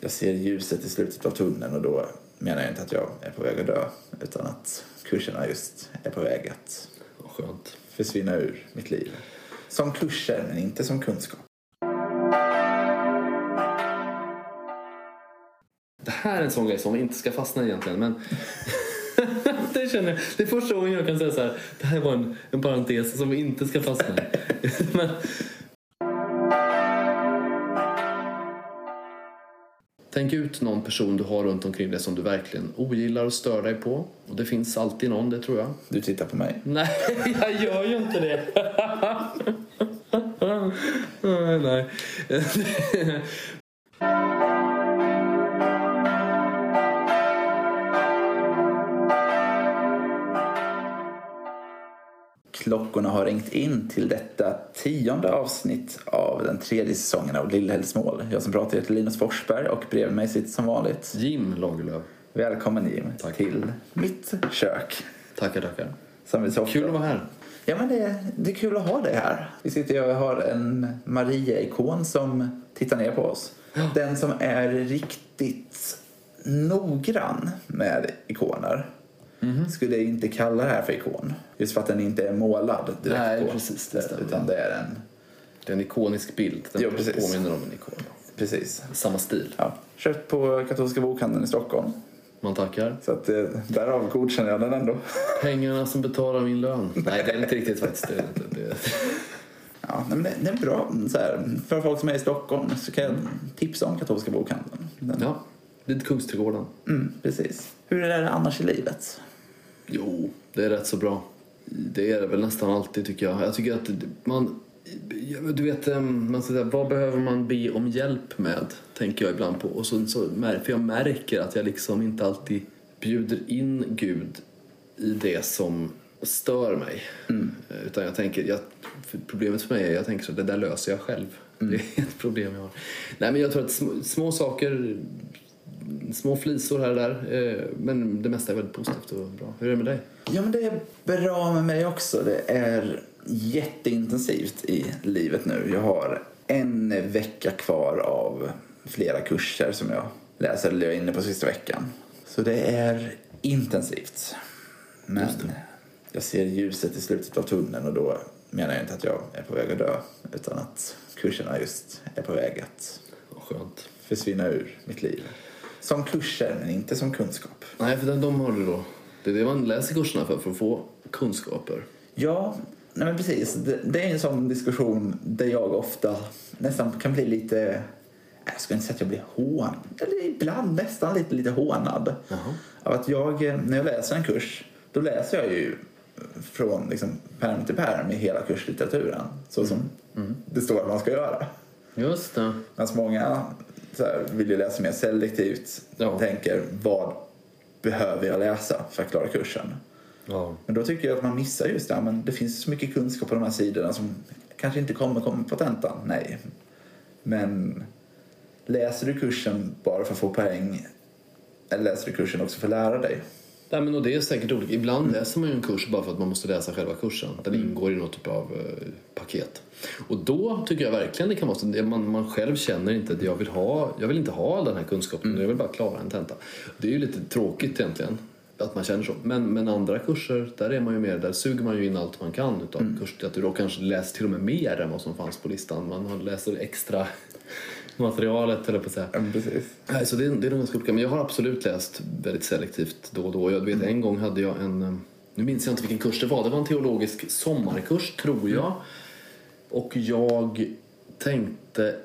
jag ser ljuset i slutet av tunneln och då menar jag inte att jag är på väg att dö utan att kurserna just är på väg att skönt. försvinna ur mitt liv. Som kurser men inte som kunskap. Det här är en sån grej som inte ska fastna egentligen, men det känner jag. Det är första gången jag kan säga så här. Det här var en, en parentes som inte ska fastna. men, Tänk ut någon person du har runt omkring dig som du verkligen ogillar och stör dig på. Och det finns alltid någon, det tror jag. Du tittar på mig. Nej, jag gör ju inte det. nej, Klockorna har ringt in till detta tionde avsnitt av den tredje säsongen av Lillhällsmål. Jag som pratar heter Linus Forsberg och bredvid mig sitter som vanligt Jim Lagerlöf. Välkommen Jim Tack. till mitt kök. Tackar, tackar. Som vi så ofta- Kul att vara här. Ja men det, det är kul att ha dig här. Vi sitter och har en Maria-ikon som tittar ner på oss. Den som är riktigt noggrann med ikoner. Skulle jag inte kalla det här för ikon. Just för att den inte är målad direkt Nej, på. precis, det stämmer. Utan det är en, Det är en ikonisk bild. Den Jo, precis. påminner om en ikon. precis. Samma stil. Ja, köpt på katolska bokhandeln i Stockholm. Man tackar. Så att eh, därav godkänner jag den ändå. Pengarna som betalar min lön. Nej, det är inte riktigt faktiskt. Det, det, det. Ja, men det, det är bra. Så här, för folk som är i Stockholm så kan jag tipsa om katolska bokhandeln. Den, Ja, lite Kungsträdgården. Mm, precis. Hur är det annars i livet? Jo, det är rätt så bra. Det är det väl nästan alltid tycker jag. Jag tycker att man... Du vet, man ska säga, vad behöver man be om hjälp med? Tänker jag ibland på. Och så, så, för jag märker att jag liksom inte alltid bjuder in Gud i det som stör mig. Eh, Utan jag tänker, jag, problemet för mig är jag tänker så det där löser jag själv. Det är ett problem jag har. Nej men jag tror att små, små saker, små flisor här och där. eh, Men det mesta är väldigt positivt och bra. Hur är det med dig? Ja, men det är bra med mig också. Det är jätteintensivt i livet nu. Jag har en vecka kvar av flera kurser som jag läser eller jag är inne på sista veckan. Så det är intensivt. Men jag ser ljuset i slutet av tunneln och då menar jag inte att jag är på väg att dö utan att kurserna just är på väg att skönt. försvinna ur mitt liv. Som kurser, men inte som kunskap. Nej, för de, de har du då. Det är det man läser kurserna för, för att få kunskaper. Ja, nej men precis. Det, det är en sån diskussion där jag ofta nästan kan bli lite... nej, Jag ska inte säga att jag blir hån, eller ibland nästan lite, lite hånad. Jaha. Av att jag, eh, när jag läser en kurs, då läser jag ju från liksom, pärm till pärm i hela kurslitteraturen. Så som det står att man ska göra. Just det. Medan många så här, vill ju läsa mer selektivt. Ja. Tänker, vad behöver jag läsa för att klara kursen? Ja. Men då tycker jag att man missar just det. Men det finns så mycket kunskap på de här sidorna som kanske inte kommer komma på tentan. Nej. Men läser du kursen bara för att få poäng eller läser du kursen också för att lära dig? Nej, men och det är säkert olika. Ibland läser man ju en kurs bara för att man måste läsa själva kursen. Den ingår i något typ av eh, paket. Och då tycker jag verkligen det kan vara så. Man, man själv känner inte att jag vill ha, jag vill inte ha all den här kunskapen. Jag vill bara klara en tenta. Det är ju lite tråkigt egentligen. Att man känner så. Men, men andra kurser, där är man ju mer, där suger man ju in allt man kan utav kurslitteratur och kanske läser till och med mer än vad som fanns på listan. Man läser extra materialet eller på att säga. Ja, precis. Nej, så det, är- det är nog ganska olika. Men jag har absolut läst väldigt selektivt då och då. Jag vet en gång hade jag en, eh, nu minns jag inte vilken kurs det var. Det var en teologisk sommarkurs tror jag. Och jag tänkte,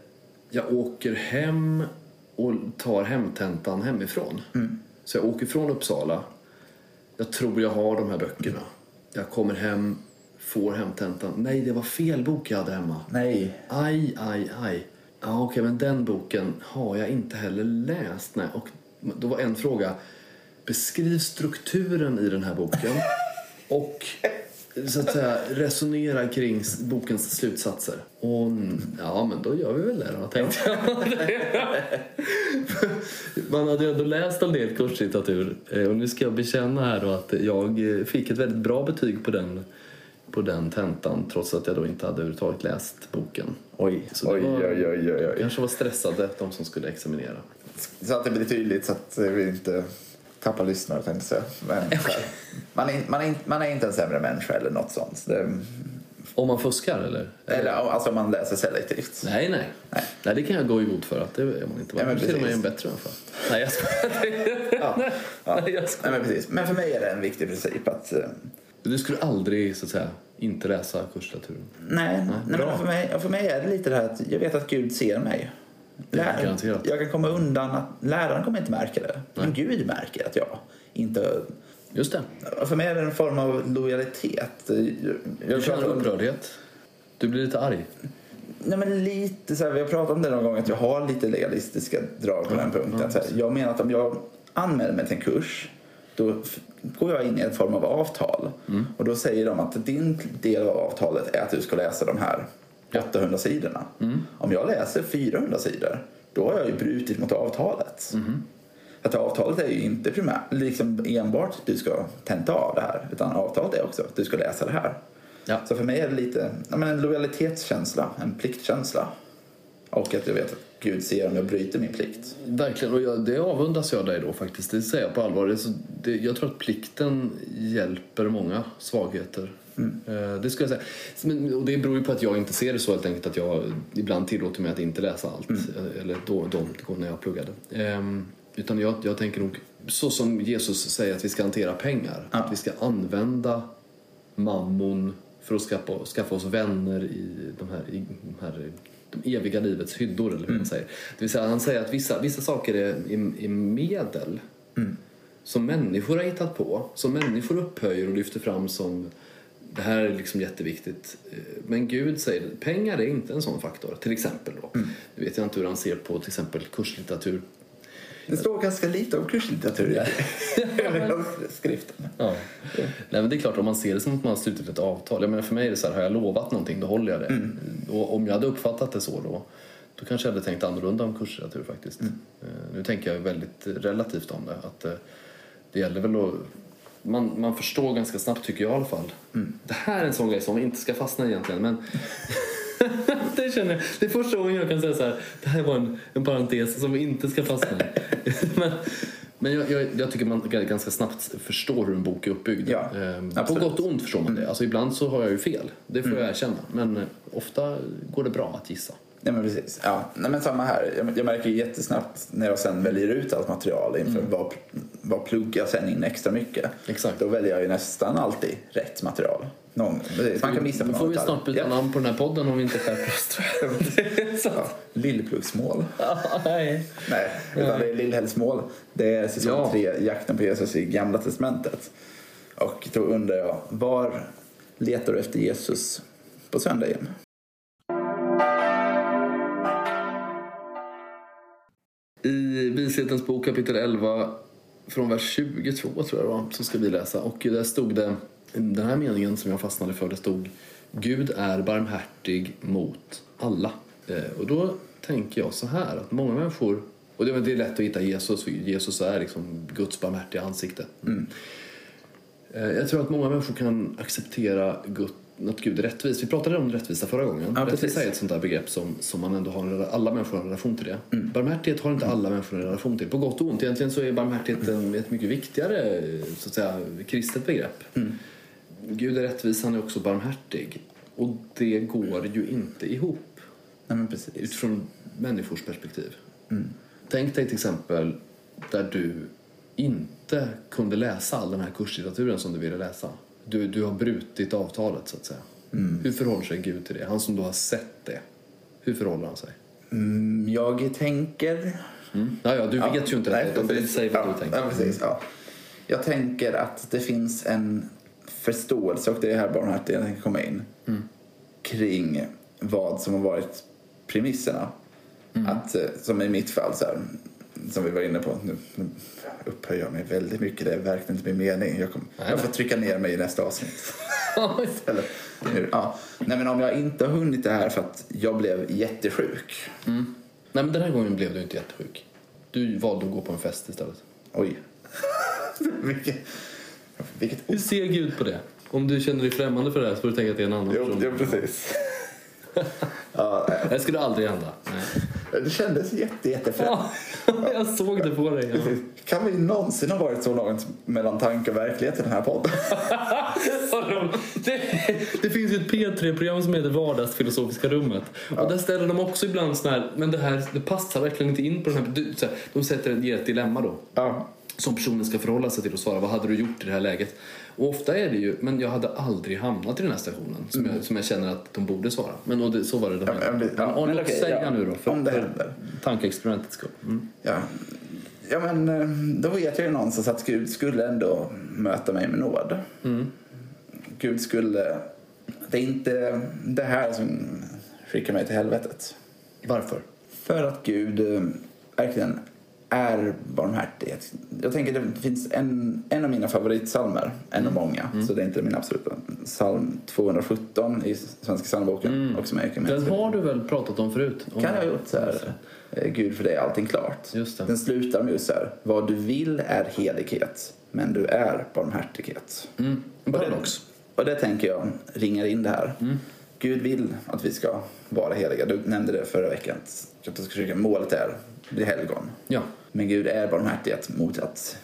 jag åker hem och tar hemtentan hemifrån. Så jag åker från Uppsala. Jag tror jag har de här böckerna. Jag kommer hem, får hemtentan. Nej, det var fel bok jag hade hemma. Nej. Aj, aj, aj. Ja, okej, men den boken har jag inte heller läst. Nej. Och då var en fråga. Beskriv strukturen i den här boken och så att säga resonera kring bokens slutsatser. Och ja, men då gör vi väl det då, tänkte jag. Man hade ju ändå läst en del kurslitteratur eh, och nu ska jag bekänna här då att jag eh, fick ett väldigt bra betyg på den, på den tentan trots att jag då inte hade överhuvudtaget läst boken. Oj, Så oj, var- oj, oj, oj, oj. kanske var stressade de som skulle examinera. så att det blir tydligt så att vi inte tappar lyssnare tänkte jag. Men, här, man, är, man, är, inte- man är inte en sämre människa eller något sånt. Det, Om man fuskar eller? eller alltså om man läser selektivt. Nej, nej, Nej. nej. det kan jag gå i god för att det är man inte. Man till och med en bättre människa. Nej, jag skojar. Ja. Ja. Nej, jag skojar. Nej, men, precis. men för mig är det en viktig princip att eh, Du skulle aldrig, så att säga, inte läsa kurslitteraturen? Nej, nej bra. men för mig, för mig är det lite det här att jag vet att Gud ser mig. Lär-. Jag kan komma undan att läraren kommer inte märka det. Men Gud märker att jag inte... Just det. För mig är det en form av lojalitet. Jag, känner upprördhet. Du blir lite arg. Nej, men lite så här, vi har pratat om det någon gång att jag har lite legalistiska drag på den punkten. Här, jag menar att om jag anmäler mig till en kurs då går jag in i en form av avtal. Och då säger de att din del av avtalet är att du ska läsa de här 800 sidorna. Om jag läser 400 sidor då har jag ju brutit mot avtalet. Att avtalet är ju inte primärt liksom enbart att du ska tenta av det här utan avtalet är också att du ska läsa det här. Ja. Så för mig är det lite ja, men en lojalitetskänsla, en pliktkänsla. Och att jag vet att Gud ser om jag bryter min plikt. Verkligen, och jag, det avundas jag dig då faktiskt. Det säger jag på allvar. Det det, jag tror att plikten hjälper många svagheter. Eh, det skulle jag säga. Men, och det beror ju på att jag inte ser det så helt enkelt att jag ibland tillåter mig att inte läsa allt. Eh, Eller då, då, då när jag pluggade. Ehm, utan jag, jag tänker nog så som Jesus säger att vi ska hantera pengar. Ja. Att vi ska använda mammon för att skaffa, skaffa oss vänner i de här, i de här de eviga livets hyddor eller hur man säger. Det vill säga, han säger att vissa, vissa saker är, är, är medel som människor har hittat på, som människor upphöjer och lyfter fram som det här är liksom jätteviktigt. Eh, Men Gud säger pengar är inte en sån faktor. Till exempel då. Nu vet jag inte hur han ser på till exempel kurslitteratur. Det står ganska lite om kurslitteratur i skriften. Ja. Nej, men det är klart, om man ser det som att man har slutit ett avtal. Jag menar, för mig är det så här, har jag lovat någonting då håller jag det. Och om jag hade uppfattat det så då, då kanske jag hade tänkt annorlunda om kurslitteratur faktiskt. Eh, Nu tänker jag väldigt relativt om det. Att eh, det gäller väl att man, man förstår ganska snabbt tycker jag i alla fall. Det här är en sån grej som inte ska fastna egentligen men det känner jag. Det är första gången jag kan säga så här. Det här var en, en parentes som inte ska fastna. men men jag, jag, jag tycker man ganska snabbt förstår hur en bok är uppbyggd. Ja, Ehm, på gott och ont förstår man det. Alltså ibland så har jag ju fel. Det får jag erkänna. Men eh, ofta går det bra att gissa. Nej men precis. Ja. Nej, men samma här. Jag, jag märker ju jättesnabbt när jag sen väljer ut allt material inför vad, vad pluggar jag sen in extra mycket. Exakt. Då väljer jag ju nästan alltid rätt material. Någon. Man kan missa på Då får vi snart byta Ja. namn på den här podden om vi inte skärper oss Ja. Lillpluggsmål. Nej. Nej, utan det är Lillhällsmål. Det är säsong Ja. tre, jakten på Jesus i Gamla Testamentet. Och då undrar jag, var letar du efter Jesus på söndagen? I Vishetens bok kapitel 11 från vers 22 tror jag det var, så ska vi läsa. Och där stod det, den här meningen som jag fastnade för, det stod Gud är barmhärtig mot alla. Eh, och då tänker jag så här att många människor, och det är, lätt att hitta Jesus, för Jesus är liksom Guds barmhärtiga ansikte. Eh, Jag tror att många människor kan acceptera Gud, att Gud är rättvis. Vi pratade om rättvisa förra gången. Ja, rättvisa är ett sånt där begrepp som, som man ändå har en, alla människor har en relation till det. Mm. Barmhärtighet har inte alla människor en relation till. På gott och ont. Egentligen så är barmhärtighet en, ett mycket viktigare så att säga, kristet begrepp. Mm. Gud är rättvis, han är också barmhärtig. Och det går ju inte ihop Nej utifrån människors perspektiv. Mm. Tänk dig till exempel där du inte kunde läsa all den här kurslitteraturen som du ville läsa. Du, du har brutit avtalet så att säga. Mm. Hur förhåller sig Gud till det? Han som då har sett det. Hur förhåller han sig? Mm, jag tänker... Ja, ja, du Ja, vet ju inte nej, det. Säg vad ja, du tänker. Ja, precis, ja. Jag tänker att det finns en förståelse, och det är här barmhärtigheten tänker komma in, Mm. kring vad som har varit premisserna. Mm. Att, eh, som i mitt fall, så här, som vi var inne på, nu upphöjer jag mig väldigt mycket, det är verkligen inte min mening. Jag, kom, jag får trycka ner mig i nästa avsnitt. Eller, nu, ja. Nej, men om jag inte har hunnit det här för att jag blev jättesjuk. Nej, men den här gången blev du inte jättesjuk. Du valde att gå på en fest istället. Oj. vilket, vilket Hur ser Gud på det? Om du känner dig främmande för det här så får du tänka att det är en annan Jo, person. precis. ja, nej. Det skulle aldrig hända. Nej. Det kändes jätte, jättefränt. Ja, jag såg det på dig. Ja. Kan vi någonsin ha varit så långt mellan tanke och verklighet i den här podden? det, det finns ju ett P3-program som heter Vardagsfilosofiska rummet. Och där ställer de också ibland sån här, men det här det passar verkligen inte in på den här... du- Så här de sätter, ger ett dilemma då. Ja. Som personen ska förhålla sig till och svara. Vad hade du gjort i det här läget? Och ofta är det ju, men jag hade aldrig hamnat i den här stationen. Som, jag, som jag känner att de borde svara. Men och det, så var det de Ja, men- men, ja, men låt okej, säga ja. nu då. För, Om det händer. Tankeexperimentets skull. Mm. Ja. ja, men eh, då vet jag ju någonstans att Gud skulle ändå möta mig med nåd. Gud skulle... Det är inte det här som skickar mig till helvetet. Varför? För att Gud eh, verkligen är barmhärtighet. Jag tänker det finns en, en av mina favoritsalmer, en av många, så det är inte min absoluta. Psalm 217 i Svenska psalmboken. Också med, med Den har du väl pratat om förut? Om- kan jag ha gjort så här. eh, Gud för dig är allting klart. Just det. Den slutar med just så här. Vad du vill är helighet, men du är barmhärtighet. Mm. En Och det, och det tänker jag ringar in det här. Mm. Gud vill att vi ska vara heliga. Du nämnde det förra veckan. Kyrkan, målet är att bli helgon. Ja. Men Gud är barmhärtighet mot att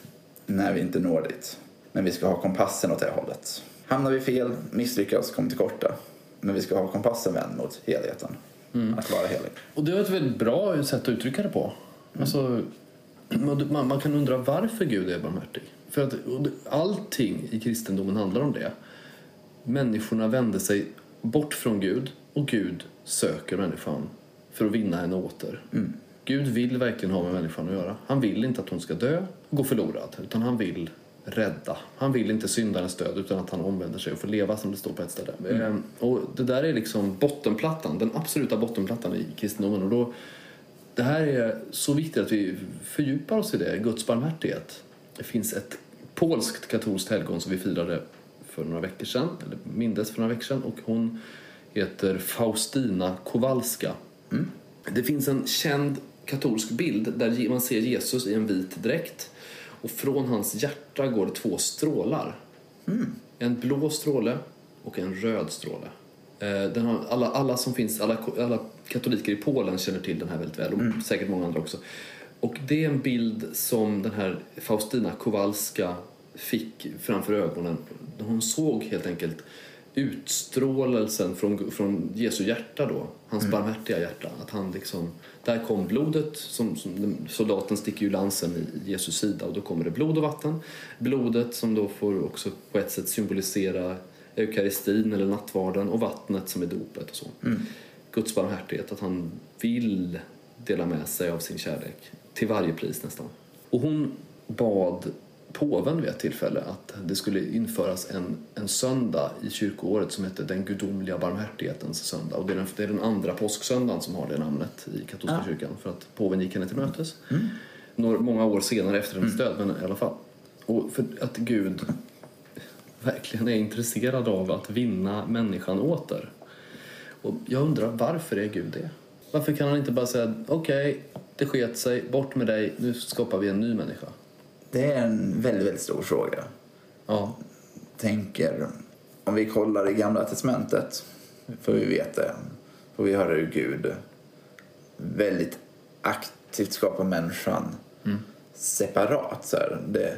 när vi inte når dit. Men vi ska ha kompassen åt det hållet. Hamnar vi fel, misslyckas, kommer till korta. Men vi ska ha kompassen vänd mot heligheten. Mm. Att vara helig. Och det är ett väldigt bra sätt att uttrycka det på. Alltså, man, man, kan undra varför Gud är barmhärtig. För att allting i kristendomen handlar om det. Människorna vände sig bort från Gud och Gud söker människan för att vinna henne åter. Gud vill verkligen ha med människan att göra. Han vill inte att hon ska dö och gå förlorad, utan han vill rädda. Han vill inte syndarens död utan att han omvänder sig och får leva som det står på ett ställe. Ehm, Och det där är liksom bottenplattan, den absoluta bottenplattan i kristendomen. Och då, det här är så viktigt att vi fördjupar oss i det, Guds barmhärtighet. Det finns ett polskt katolskt helgon som vi firade för några veckor sedan, eller mindes för några veckor sedan, och hon heter Faustina Kowalska. Det finns en känd katolsk bild där man ser Jesus i en vit dräkt och från hans hjärta går det två strålar. En blå stråle och en röd stråle. Eh, Den har, alla, alla som finns, alla, alla katoliker i Polen känner till den här väldigt väl och säkert många andra också. Och det är en bild som den här Faustina Kowalska fick framför ögonen. Hon såg helt enkelt utstrålelsen från, från Jesu hjärta då, hans barmhärtiga hjärta. Att han liksom, där kom blodet, som, som soldaten sticker ju lansen i Jesus sida och då kommer det blod och vatten. Blodet som då får också på ett sätt symbolisera eukaristin eller nattvarden och vattnet som är dopet och så. Guds barmhärtighet, att han vill dela med sig av sin kärlek till varje pris nästan. Och hon bad påven vid ett tillfälle att det skulle införas en, en söndag i kyrkoåret som heter den gudomliga barmhärtighetens söndag. Och det är den, det är den andra påsksöndagen som har det namnet i katolska kyrkan för att påven gick henne till mötes. Några, många år senare efter hennes död, men i alla fall. Och för att Gud verkligen är intresserad av att vinna människan åter. Och jag undrar, varför är Gud det? Varför kan han inte bara säga okej, det sket sig, bort med dig, nu skapar vi en ny människa? Det är en väldigt, väldigt stor fråga. Ja, Tänker, om vi kollar i Gamla Testamentet, får vi veta, får vi höra hur Gud väldigt aktivt skapar människan separat. Så här. Det,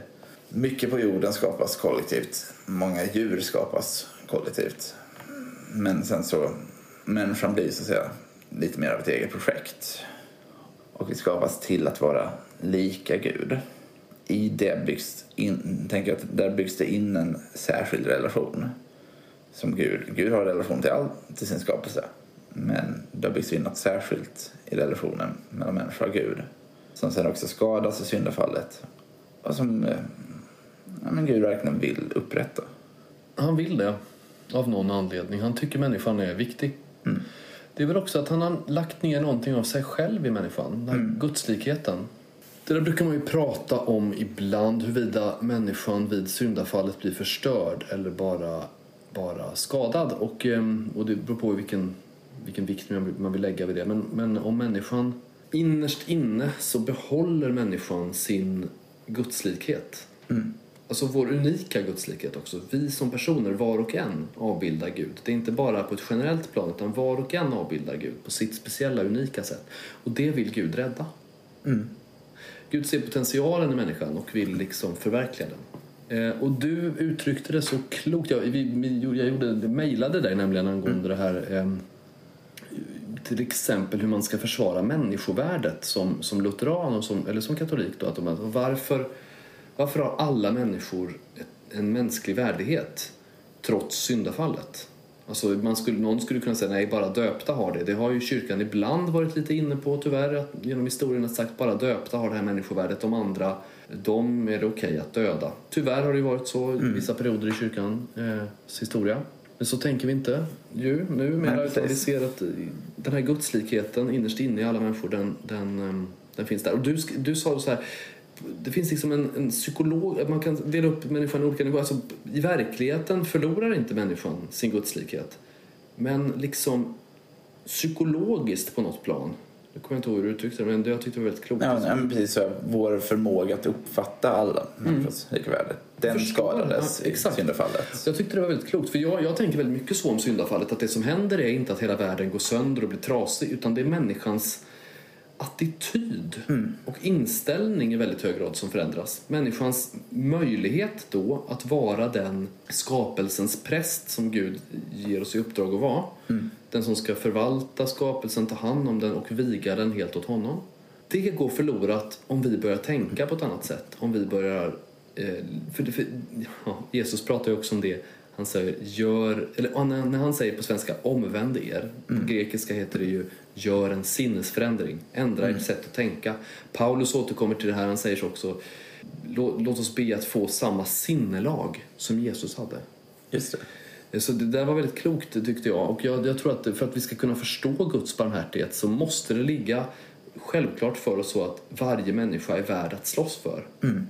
mycket på jorden skapas kollektivt, många djur skapas kollektivt. Men sen så, människan blir så att säga lite mer av ett eget projekt. Och vi skapas till att vara lika Gud. I det byggs in, tänker jag att där byggs det in en särskild relation. Som Gud, Gud har en relation till all, till sin skapelse. Men det har byggts in något särskilt i relationen mellan människa och Gud. Som sen också skadas i syndafallet. Och som eh, ja, men Gud verkligen vill upprätta. han vill det av någon anledning. Han tycker människan är viktig. Det är väl också att han har lagt ner någonting av sig själv i människan, den här gudslikheten. Det där brukar man ju prata om ibland, huruvida människan vid syndafallet blir förstörd eller bara, bara skadad. Och, ehm, och det beror på vilken, vilken vikt man vill, lägga vid det. Men, men om människan innerst inne så behåller människan sin gudslikhet. alltså vår unika gudslikhet också. Vi som personer, var och en, avbildar Gud. Det är inte bara på ett generellt plan, utan var och en avbildar Gud på sitt speciella, unika sätt. Och det vill Gud rädda. Gud ser potentialen i människan och vill liksom förverkliga den. Eh, och du uttryckte det så klokt. Jag, vi, vi, jag gjorde, mejlade dig nämligen angående mm. det här eh, till exempel hur man ska försvara människovärdet som, som lutheran och som, eller som katolik. Då, att de, varför, varför har alla människor ett, en mänsklig värdighet trots syndafallet? Alltså man skulle, någon skulle kunna säga nej, bara döpta har det. Det har ju kyrkan ibland varit lite inne på tyvärr. Att genom historien att sagt bara döpta har det här människovärdet. De andra, de är det okej okay att döda. Tyvärr har det varit så i vissa perioder i kyrkans eh, historia. Men så tänker vi inte ju numera. Utan vi ser att den här gudslikheten innerst inne i alla människor, den, den, ehm, den finns där. Och du, du sa så här, det finns liksom en, en psykolog, man kan dela upp människan i olika nivåer. Alltså, I verkligheten förlorar inte människan sin gudslikhet. Men liksom psykologiskt på något plan jag kommer inte ihåg hur du uttryckte det, men det jag tyckte var väldigt klokt. Ja, men precis så. Vår förmåga att uppfatta alla människors mm. lika värde, den Förstår, skadades ja, exakt. i syndafallet. Jag tyckte det var väldigt klokt, för jag, jag tänker väldigt mycket så om syndafallet, att det som händer är inte att hela världen går sönder och blir trasig, utan det är människans attityd mm. och inställning i väldigt hög grad som förändras. Människans möjlighet då att vara den skapelsens präst som Gud ger oss i uppdrag att vara. Mm. Den som ska förvalta skapelsen, ta hand om den och viga den helt åt honom. Det går förlorat om vi börjar tänka på ett annat sätt. Om vi börjar... Eh, för, för ja, Jesus pratar ju också om det. Han säger gör, eller när han säger på svenska omvänd er. På mm. grekiska heter det ju gör en sinnesförändring. Ändra mm. ert sätt att tänka. Paulus återkommer till det här. Han säger också låt, oss be att få samma sinnelag som Jesus hade. Just det. Så det där var väldigt klokt tyckte jag. Och jag, jag tror att för att vi ska kunna förstå Guds barmhärtighet så måste det ligga självklart för oss så att varje människa är värd att slåss för. Mm.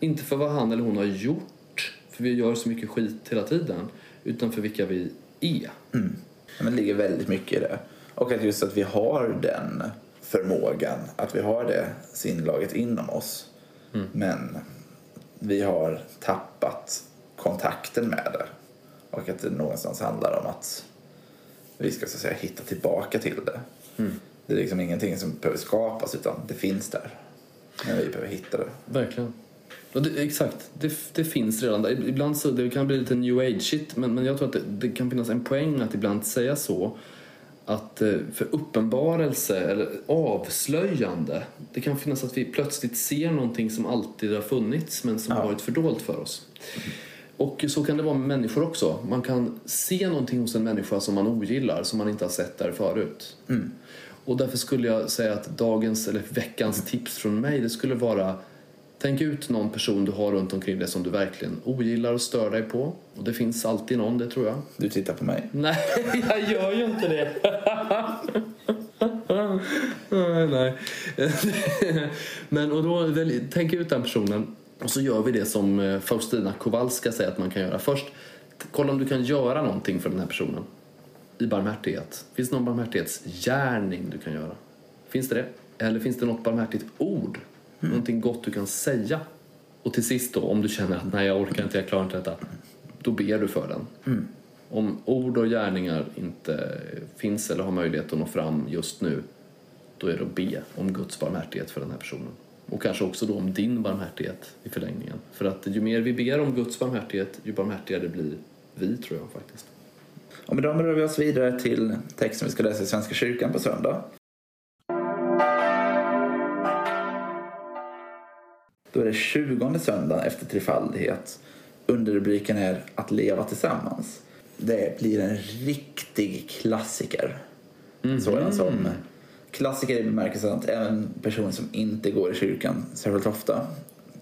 Inte för vad han eller hon har gjort, för vi gör så mycket skit hela tiden, utan för vilka vi är. Mm. Men det ligger väldigt mycket i det. Och att just att vi har den förmågan, att vi har det sinnelaget inom oss. Mm. Men vi har tappat kontakten med det. Och att det någonstans handlar om att vi ska så att säga hitta tillbaka till det. Mm. Det är liksom ingenting som behöver skapas utan det finns där. Men vi behöver hitta det. Verkligen. Det, exakt, det, det, finns redan där. Ibland så, det kan bli lite new age shit men, men jag tror att det, det kan finnas en poäng att ibland säga så att eh, för uppenbarelse eller avslöjande, det kan finnas att vi plötsligt ser någonting som alltid har funnits men som ja. har varit fördolt för oss. Och så kan det vara med människor också. Man kan se någonting hos en människa som man ogillar, som man inte har sett där förut. Mm. Och därför skulle jag säga att dagens, eller veckans tips från mig, det skulle vara Tänk ut någon person du har runt omkring dig som du verkligen ogillar och stör dig på. Och det finns alltid någon, det tror jag. Du tittar på mig. Nej, jag gör ju inte det. Nej. Men och då tänk ut den personen och så gör vi det som eh, Faustina Kowalska säger att man kan göra. Först, kolla om du kan göra någonting för den här personen i barmhärtighet. Finns det någon barmhärtighetsgärning du kan göra? Finns det det? Eller finns det något barmhärtigt ord Mm. Någonting gott du kan säga. Och till sist då, om du känner att nej jag orkar inte, jag klarar inte detta. Då ber du för den. Mm. Om ord och gärningar inte finns eller har möjlighet att nå fram just nu då är det att be om Guds barmhärtighet för den här personen. Och kanske också då om din barmhärtighet i förlängningen. För att ju mer vi ber om Guds barmhärtighet, ju barmhärtigare blir vi, tror jag faktiskt. Och med dem rör vi oss vidare till texten vi ska läsa i Svenska kyrkan på söndag. Då är det tjugonde söndagen efter trefaldighet. Underrubriken är Att leva tillsammans. Det blir en riktig klassiker. Mm. Sådan som klassiker i bemärkelsen att även personer som inte går i kyrkan särskilt ofta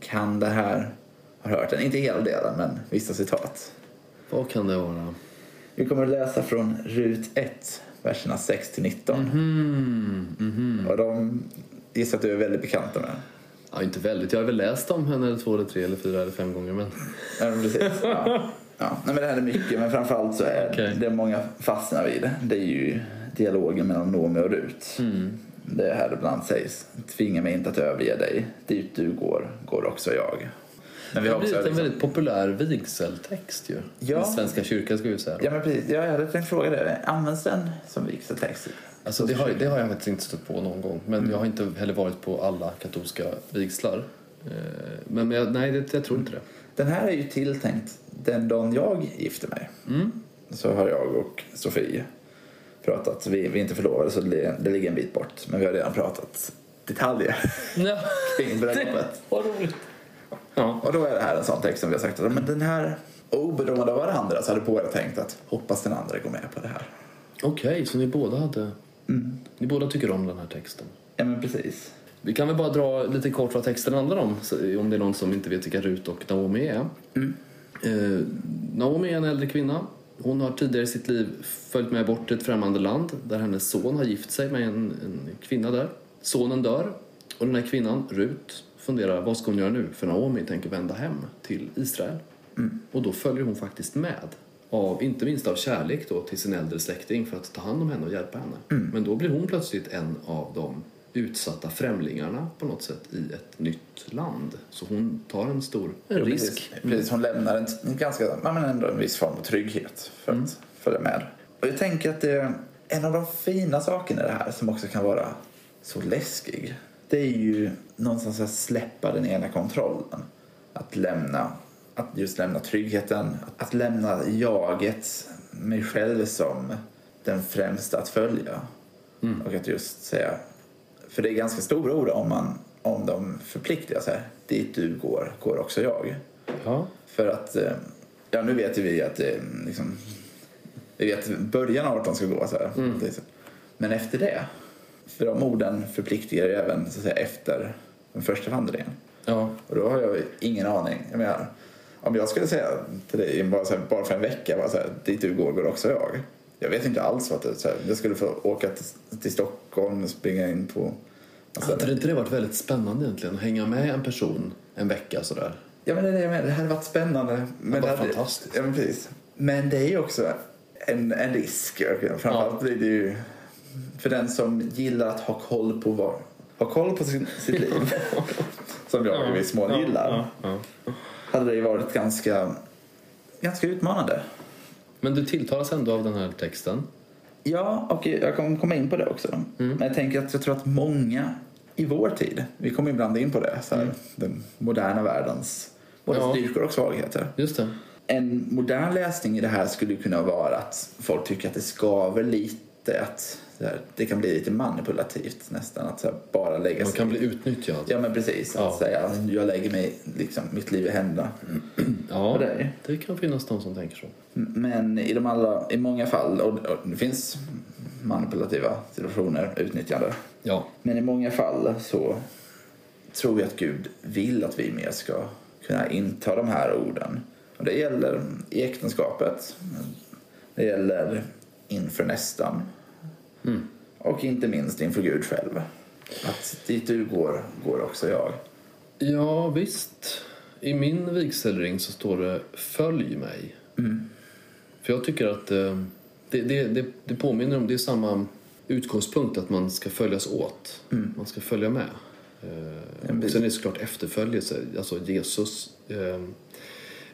kan det här, har hört den. Inte hela delen, men vissa citat. Vad kan det vara? Vi kommer att läsa från Rut 1, verserna 6 till 19. Mm -hmm. Mm -hmm. Och de gissar att du är väldigt bekanta med. Ja, inte väldigt. Jag har väl läst om henne två, eller tre, eller fyra eller fem gånger. Men... Ja, precis. Ja. Ja. Nej, men det här är mycket, men framförallt så är okay. det många fastnar vid. Det är ju dialogen mellan Noomi och Rut. Mm. Det här ibland sägs, tvinga mig inte att överge dig. Dit du går, går också jag. Men vi Det har har blivit också en liksom, väldigt populär vigseltext ju. Ja. I Svenska kyrkan ska vi säga. Ja, men precis. Ja, jag hade tänkt fråga det. Används den som vigseltext? Alltså, det, har, det har jag faktiskt inte stött på någon gång. Men jag har inte heller varit på alla katolska vigslar. Eh, Men, jag, nej, det, jag tror inte det. Den här är ju tilltänkt den dagen jag gifter mig. Mm. Så har jag och Sofie pratat. Vi, vi är inte förlovade så det, det ligger en bit bort. Men vi har redan pratat detaljer Ja. kring bröllopet. Vad roligt. Ja. Och då är det här en sån text som vi har sagt att men den här oberoende av varandra så hade båda tänkt att hoppas den andra går med på det här. Okej, så ni båda hade... Ni båda tycker om den här texten? Ja men precis. Vi kan väl bara dra lite kort vad texten handlar om, om det är någon som inte vet vilka Rut och Naomi är. Eh, Naomi är en äldre kvinna. Hon har tidigare i sitt liv följt med bort till ett främmande land där hennes son har gift sig med en, en kvinna där. Sonen dör och den här kvinnan, Rut, funderar vad ska hon göra nu? För Naomi tänker vända hem till Israel. Och då följer hon faktiskt med. Av, inte minst av kärlek då till sin äldre släkting för att ta hand om henne och hjälpa henne. Men då blir hon plötsligt en av de utsatta främlingarna på något sätt i ett nytt land. Så hon tar en stor en risk. Precis, precis, hon lämnar en, ganska, men ändå en viss form av trygghet för att följa med. Och jag tänker att det en av de fina sakerna i det här som också kan vara så läskig. Det är ju någonstans att släppa den egna kontrollen. Att lämna, att just lämna tryggheten. Att lämna jaget, mig själv som den främsta att följa. Och att just säga, för det är ganska stora ord om man om de förpliktigar sig. Dit du går, går också jag. Ja. För att, eh, ja nu vet ju vi att det liksom, vi vet början av vart de ska gå så här. Men efter det, för de orden förpliktigar ju även så att säga efter den första vandringen. Ja. Och då har jag ingen aning. Jag menar, om jag skulle säga till dig bara, här, bara för en vecka, bara så här, dit du går, går också jag. Jag vet inte alls vad det här, Jag skulle få åka till, till Stockholm och springa in på... Alltså, Hade inte det varit väldigt spännande egentligen? Att hänga med en person en vecka sådär? Ja, men det är det jag menar. Det hade varit spännande. Men det hade, fantastiskt. Ja, men precis. Men det är ju också en, en risk. Framförallt blir det ju för den som gillar att ha koll på vad, ha koll på sin, sitt liv. som jag i viss mån gillar. Ja, ja. Hade det ju varit ganska, ganska utmanande. Men du tilltalas ändå av den här texten? Ja, och jag kommer komma in på det också. Men jag tänker att jag tror att många i vår tid, vi kommer ibland in på det, så här, den moderna världens både Ja. styrkor och svagheter. Just det. En modern läsning i det här skulle kunna vara att folk tycker att det skaver lite, att här, det kan bli lite manipulativt nästan, att här, bara lägga Man sig kan bli utnyttjad. Ja men precis, att Ja. säga jag lägger mig, liksom, mitt liv i händerna Ja, dig. det kan finnas de som tänker så. Men i, de alla, i många fall, och, och det finns manipulativa situationer, utnyttjande. Ja. Men i många fall så tror jag att Gud vill att vi mer ska kunna inta de här orden. Och det gäller i äktenskapet, det gäller inför nästan och inte minst inför Gud själv. Att dit du går, går också jag. Ja, visst. I min vigselring så står det Följ mig. För jag tycker att eh, det, det, det, det påminner om, det är samma utgångspunkt att man ska följas åt. Man ska följa med. Eh, och sen är det såklart efterföljelse. Alltså Jesus eh,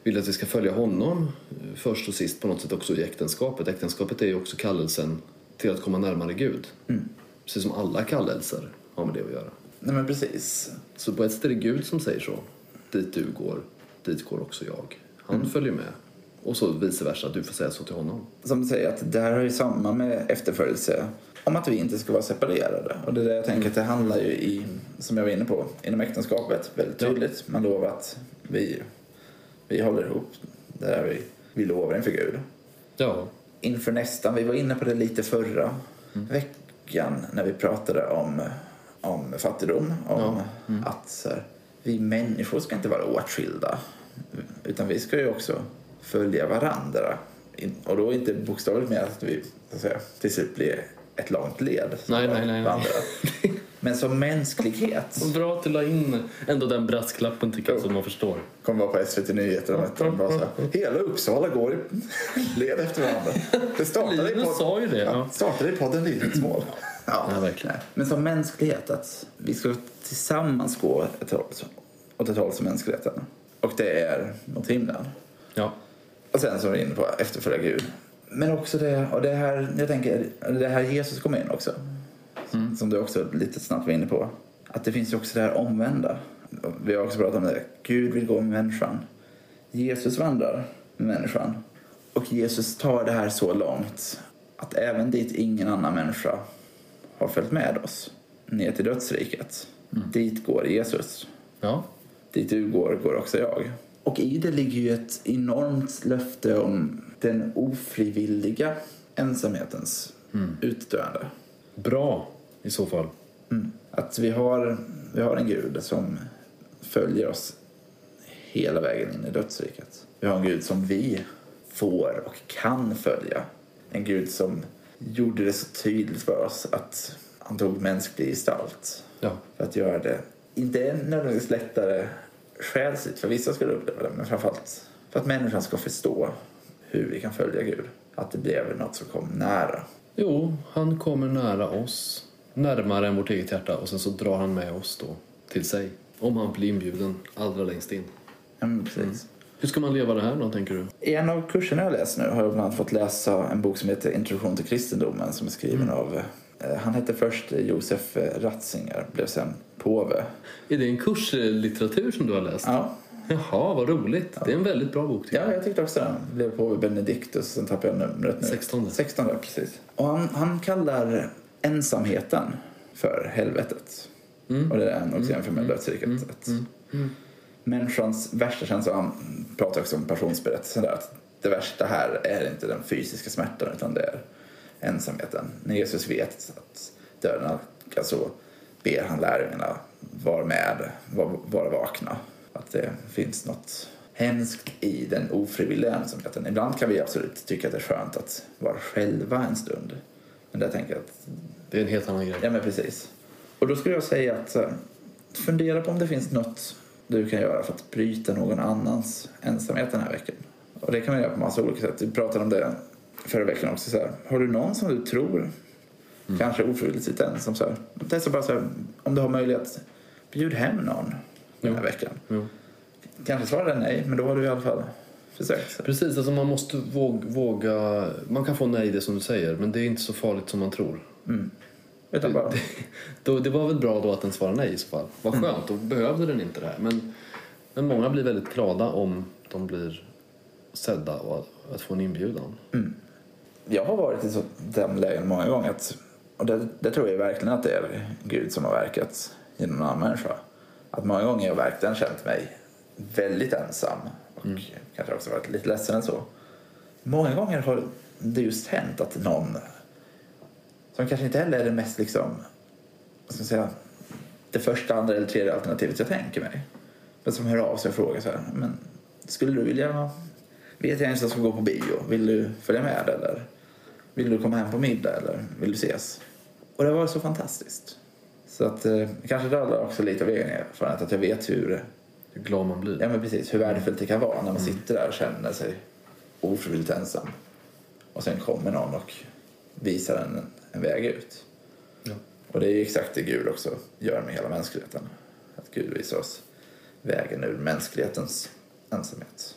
vill att vi ska följa honom först och sist på något sätt också i äktenskapet. Äktenskapet är ju också kallelsen till att komma närmare Gud. Precis som alla kallelser har med det att göra. Nej men precis. Så på ett sätt är det Gud som säger så. Dit du går, dit går också jag. Han följer med. Och så vice versa, du får säga så till honom. Som du säger, att det här har ju samma med efterföljelse om att vi inte ska vara separerade. Och det är det jag tänker att det handlar ju i, som jag var inne på, inom äktenskapet väldigt tydligt. Man lovar att vi, vi håller ihop. Det är vi, vi lovar inför Gud. Ja. Inför nästan, vi var inne på det lite förra Mm. veckan när vi pratade om, om fattigdom. Om Ja. Mm. att här, vi människor ska inte vara åtskilda. Utan vi ska ju också följa varandra. Och då inte bokstavligt med att vi så att säga, till slut blir ett långt led. Nej, nej, nej, nej. Men som mänsklighet bra att du la in ändå den brasklappen tycker jag, så man förstår. kom vara på SVT Nyheter om ett tag. Hela Uppsala går i led efter varandra. Det startade i, sa ju det. Ja. startade i podden Livets mål. Ja, Ja, verkligen. Men som mänsklighet, att vi ska tillsammans gå ett håll, åt ett håll som mänskligheten. Och det är mot himlen. Ja. Och sen så är vi inne på efterfölja Gud. Men också det, och det här, jag tänker, det här Jesus kommer in också. Som du också lite snabbt var inne på. Att det finns ju också det här omvända. Vi har också pratat om det. Gud vill gå med människan. Jesus vandrar med människan. Och Jesus tar det här så långt att även dit ingen annan människa har följt med oss ner till dödsriket. Dit går Jesus. Ja. Dit du går, går också jag. Och i det ligger ju ett enormt löfte om den ofrivilliga ensamhetens utdöende. Bra i så fall. Mm. Att vi har, vi har en Gud som följer oss hela vägen in i dödsriket. Vi har en Gud som vi får och kan följa. En Gud som gjorde det så tydligt för oss att han tog mänsklig gestalt Ja. för att göra det, inte nödvändigtvis lättare själsligt, för vissa skulle uppleva det, men framförallt för att människan ska förstå hur vi kan följa Gud. Att det blev något som kom nära. Jo, han kommer nära oss. Närmare än vårt eget hjärta och sen så drar han med oss då till sig. Om han blir inbjuden allra längst in. Ja, precis. Hur ska man leva det här då, tänker du? I en av kurserna jag läst nu har jag bland annat fått läsa en bok som heter Introduktion till kristendomen som är skriven av eh, han hette först Josef Ratzinger, blev sen påve. Är det en kurslitteratur som du har läst? Ja, Jaha, vad roligt. Det är en väldigt bra bok tycker ja jag tyckte också den. Blev påve Benedictus, sen tappade jag numret nu. 16. 16, ja, precis. Och han, han kallar ensamheten för helvetet. Och det är en också jämför med dödsriket. Att Människans värsta känsla, han pratar också om passionsberättelsen där, att det värsta här är inte den fysiska smärtan utan det är ensamheten. När Jesus vet att döden så ber han lärjungarna vara med, vara, vara vakna. Att det finns något hemskt i den ofrivilliga ensamheten. Ibland kan vi absolut tycka att det är skönt att vara själva en stund. Men där tänker jag att Det är en helt annan grej. Ja, men precis. Och då skulle jag säga att här, fundera på om det finns något du kan göra för att bryta någon annans ensamhet den här veckan. Och det kan man göra på massa olika sätt. Vi pratade om det förra veckan också. Så här, har du någon som du tror kanske ofrivilligt sitter ensam? Så här, testa bara så här, om du har möjlighet, bjud hem någon den här Jo. veckan. Jo. Kanske svarar den nej, men då har du i alla fall försökt. Precis, alltså man måste våga, våga... Man kan få nej det som du säger, men det är inte så farligt som man tror. Utan bara, Då, det var väl bra då att den svarade nej i så fall. Vad skönt, då behövde den inte det här. Men, men många blir väldigt glada om de blir sedda och att, att få en inbjudan. jag har varit i så- den lägen många gånger. Att, och det, det tror jag verkligen att det är Gud som har verkat genom en annan människa. Att många gånger har jag verkligen känt mig väldigt ensam och kanske också varit lite ledsen än så. Många gånger har det just hänt att någon som kanske inte heller är det mest liksom, vad ska jag säga, det första, andra eller tredje alternativet jag tänker mig. Men som hör av sig och frågar så här, men skulle du vilja, vet jag ens jag ska gå på bio, vill du följa med eller vill du komma hem på middag eller vill du ses? Och det var så fantastiskt. Så att eh, kanske handlar också lite av egen erfarenhet att jag vet hur, Hur glad man blir. ja men precis, hur värdefullt det kan vara när man sitter där och känner sig ofrivilligt ensam. Och sen kommer någon och visar en, en väg ut. Ja. Och det är ju exakt det Gud också gör med hela mänskligheten. Att Gud visar oss vägen ur mänsklighetens ensamhet.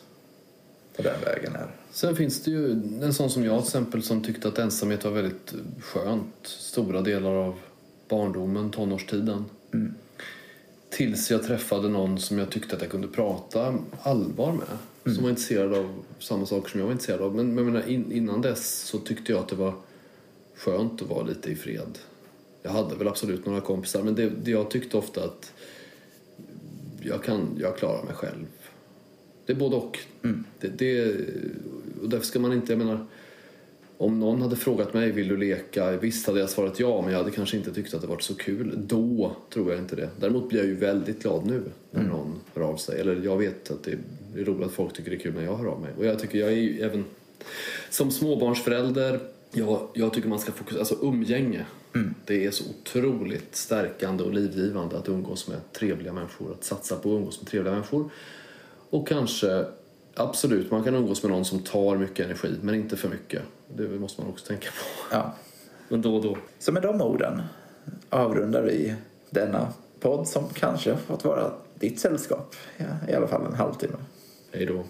Och den vägen är... Sen finns det ju en sån som jag till exempel som tyckte att ensamhet var väldigt skönt stora delar av barndomen, tonårstiden. Tills jag träffade någon som jag tyckte att jag kunde prata allvar med. Som var intresserad av samma saker som jag var intresserad av. Men, men innan dess så tyckte jag att det var skönt att vara lite i fred. Jag hade väl absolut några kompisar men det, det jag tyckte ofta att jag kan, jag klarar mig själv. Det är både och. Det, det, och därför ska man inte, jag menar, om någon hade frågat mig vill du leka, visst hade jag svarat ja men jag hade kanske inte tyckt att det varit så kul. Då tror jag inte det. Däremot blir jag ju väldigt glad nu när någon hör av sig. Eller jag vet att det är roligt att folk tycker det är kul när jag hör av mig. Och jag tycker jag är ju även som småbarnsförälder, jag, jag tycker man ska fokusera, alltså umgänge. Det är så otroligt stärkande och livgivande att umgås med trevliga människor, att satsa på att umgås med trevliga människor. Och kanske, absolut, man kan umgås med någon som tar mycket energi, men inte för mycket. Det måste man också tänka på. Ja. Men då och då. Så med de orden avrundar vi denna podd som kanske fått vara ditt sällskap ja, i alla fall en halvtimme. Hej då.